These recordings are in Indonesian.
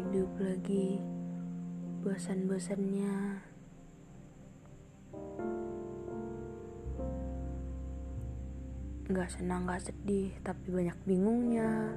Hidup lagi bosan-bosannya. Nggak senang nggak sedih tapi banyak bingungnya.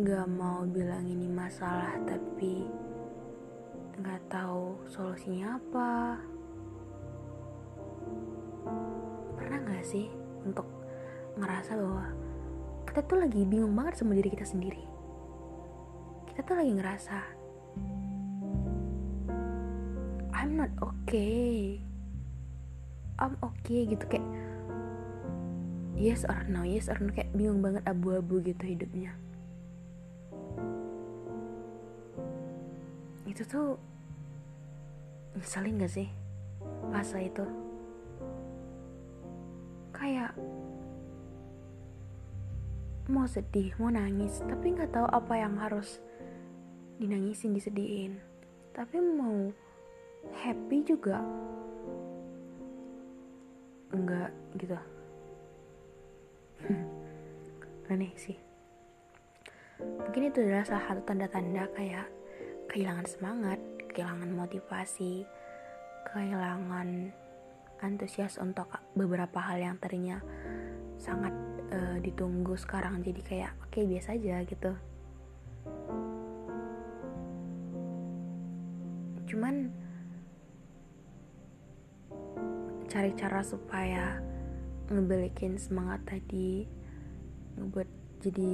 Nggak mau bilang ini masalah tapi nggak tahu solusinya apa. Pernah nggak sih untuk ngerasa bahwa kita tuh lagi bingung banget sama diri kita sendiri. Kita tuh lagi ngerasa I'm not okay. I'm okay gitu kayak yes or no yes or no kayak bingung banget abu-abu gitu hidupnya. Itu tuh ngeselin gak sih? Masa itu. Kayak mau sedih mau nangis tapi nggak tahu apa yang harus dinangisin disedihin tapi mau happy juga enggak gitu. Aneh sih. Mungkin itu adalah salah satu tanda-tanda kayak kehilangan semangat kehilangan motivasi kehilangan antusias untuk beberapa hal yang tadinya sangat uh, ditunggu sekarang. Jadi kayak oke okay, biasa aja gitu. Cuman cari cara supaya ngebalikin semangat tadi ngebuat jadi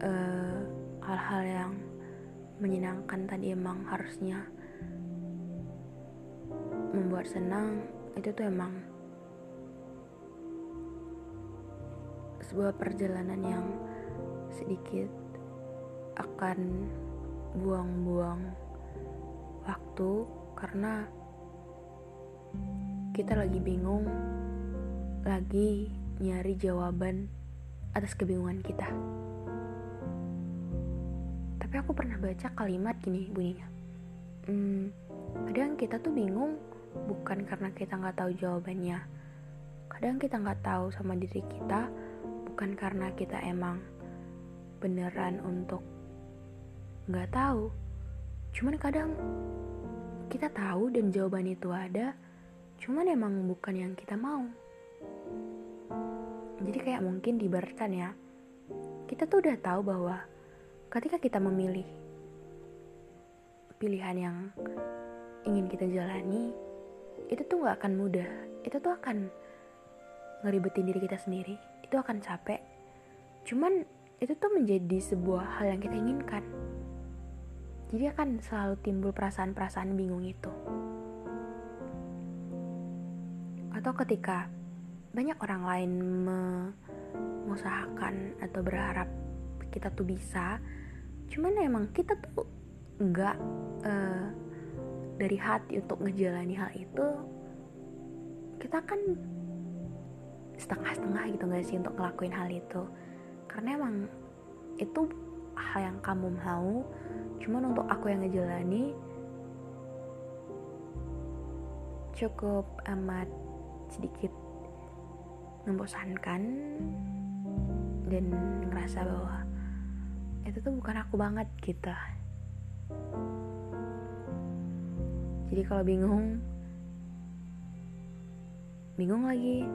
uh, hal-hal yang menyenangkan tadi emang harusnya membuat senang itu tuh emang sebuah perjalanan yang sedikit akan buang-buang waktu karena kita lagi bingung lagi nyari jawaban atas kebingungan kita. Tapi aku pernah baca kalimat gini bunyinya hmm, kadang kita tuh bingung bukan karena kita nggak tahu jawabannya kadang kita nggak tahu sama diri kita bukan karena kita emang beneran untuk nggak tahu. Cuman kadang kita tahu dan jawaban itu ada cuman emang bukan yang kita mau. Jadi kayak mungkin diibaratkan ya kita tuh udah tahu bahwa ketika kita memilih pilihan yang ingin kita jalani itu tuh gak akan mudah. Itu tuh akan ngeribetin diri kita sendiri itu akan capek. Cuman itu tuh menjadi sebuah hal yang kita inginkan. Jadi akan selalu timbul perasaan-perasaan bingung itu. Atau ketika banyak orang lain mengusahakan atau berharap kita tuh bisa cuman emang kita tuh nggak uh, dari hati untuk ngejalani hal itu kita kan setengah-setengah gitu gak sih untuk ngelakuin hal itu? Karena emang itu hal yang kamu mau cuman untuk aku yang ngejalani cukup amat sedikit membosankan dan ngerasa bahwa itu tuh bukan aku banget gitu. Jadi kalau bingung bingung lagi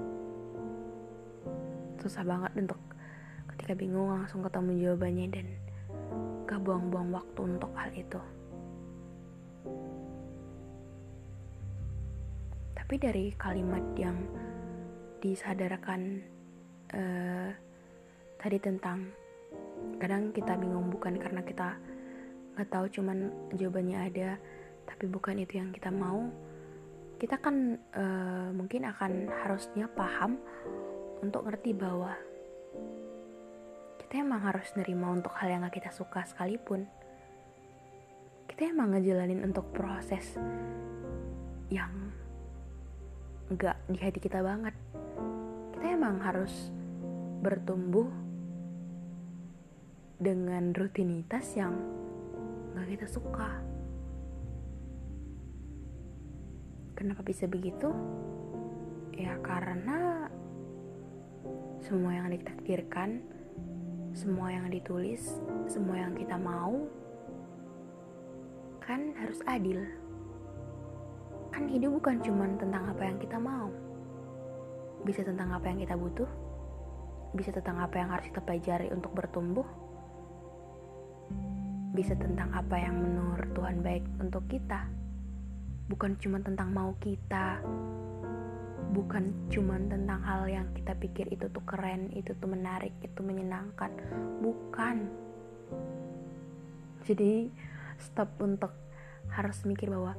susah banget untuk ketika bingung langsung ketemu jawabannya dan gak buang-buang waktu untuk hal itu. Tapi dari kalimat yang disadarkan uh, tadi tentang kadang kita bingung bukan karena kita nggak tahu cuman jawabannya ada tapi bukan itu yang kita mau kita kan uh, mungkin akan harusnya paham untuk ngerti bahwa kita emang harus nerima untuk hal yang gak kita suka sekalipun kita emang ngejalanin untuk proses yang gak di hati kita banget kita emang harus bertumbuh dengan rutinitas yang gak kita suka. Kenapa bisa begitu? Ya karena semua yang ditakdirkan, semua yang ditulis, semua yang kita mau kan harus adil. Kan hidup bukan cuma tentang apa yang kita mau. Bisa tentang apa yang kita butuh, bisa tentang apa yang harus kita pelajari untuk bertumbuh, bisa tentang apa yang menurut Tuhan baik untuk kita bukan cuma tentang mau kita bukan cuma tentang hal yang kita pikir itu tuh keren itu tuh menarik itu menyenangkan. Bukan. Jadi stop untuk harus mikir bahwa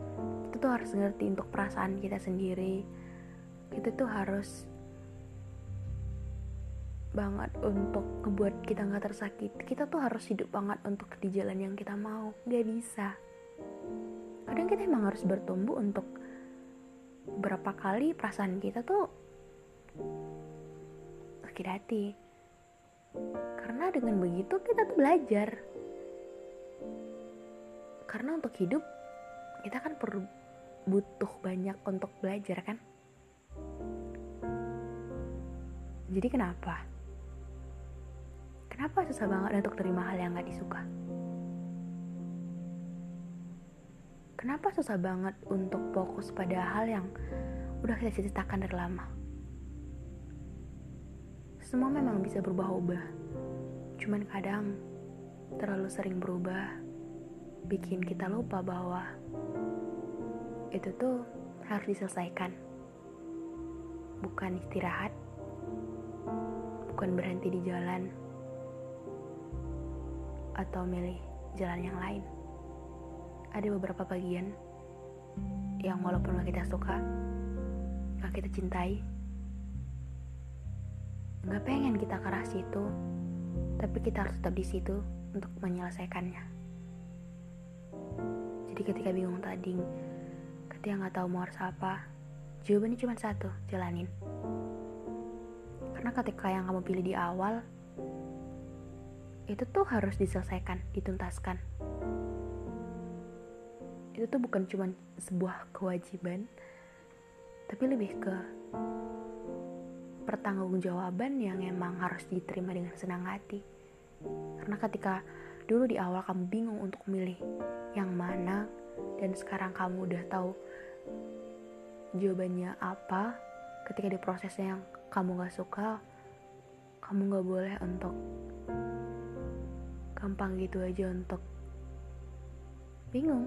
kita tuh harus ngerti untuk perasaan kita sendiri. Kita tuh harus banget untuk ngebuat kita nggak tersakiti kita tuh harus hidup banget untuk di jalan yang kita mau. Nggak bisa. Kadang kita emang harus bertumbuh untuk berapa kali perasaan kita tuh sakit hati. Karena dengan begitu kita tuh belajar. Karena untuk hidup kita kan perlu butuh banyak untuk belajar kan? Jadi kenapa? Kenapa susah banget untuk terima hal yang gak disuka Kenapa susah banget untuk fokus pada hal yang udah kita ceritakan dari lama? Semua memang bisa berubah-ubah. Cuman kadang terlalu sering berubah bikin kita lupa bahwa itu tuh harus diselesaikan. Bukan istirahat, bukan berhenti di jalan, atau milih jalan yang lain ada beberapa bagian yang walaupun gak kita suka, gak kita cintai, gak pengen kita keras itu, tapi kita harus tetap di situ untuk menyelesaikannya. Jadi ketika bingung tadi, ketika nggak tahu mau harus apa, jawabannya cuma satu, jalanin. Karena ketika yang kamu pilih di awal, itu tuh harus diselesaikan, dituntaskan itu tuh bukan cuma sebuah kewajiban tapi lebih ke pertanggungjawaban yang emang harus diterima dengan senang hati. Karena ketika dulu di awal kamu bingung untuk milih yang mana dan sekarang kamu udah tahu jawabannya apa ketika di prosesnya yang kamu gak suka kamu gak boleh untuk gampang gitu aja untuk bingung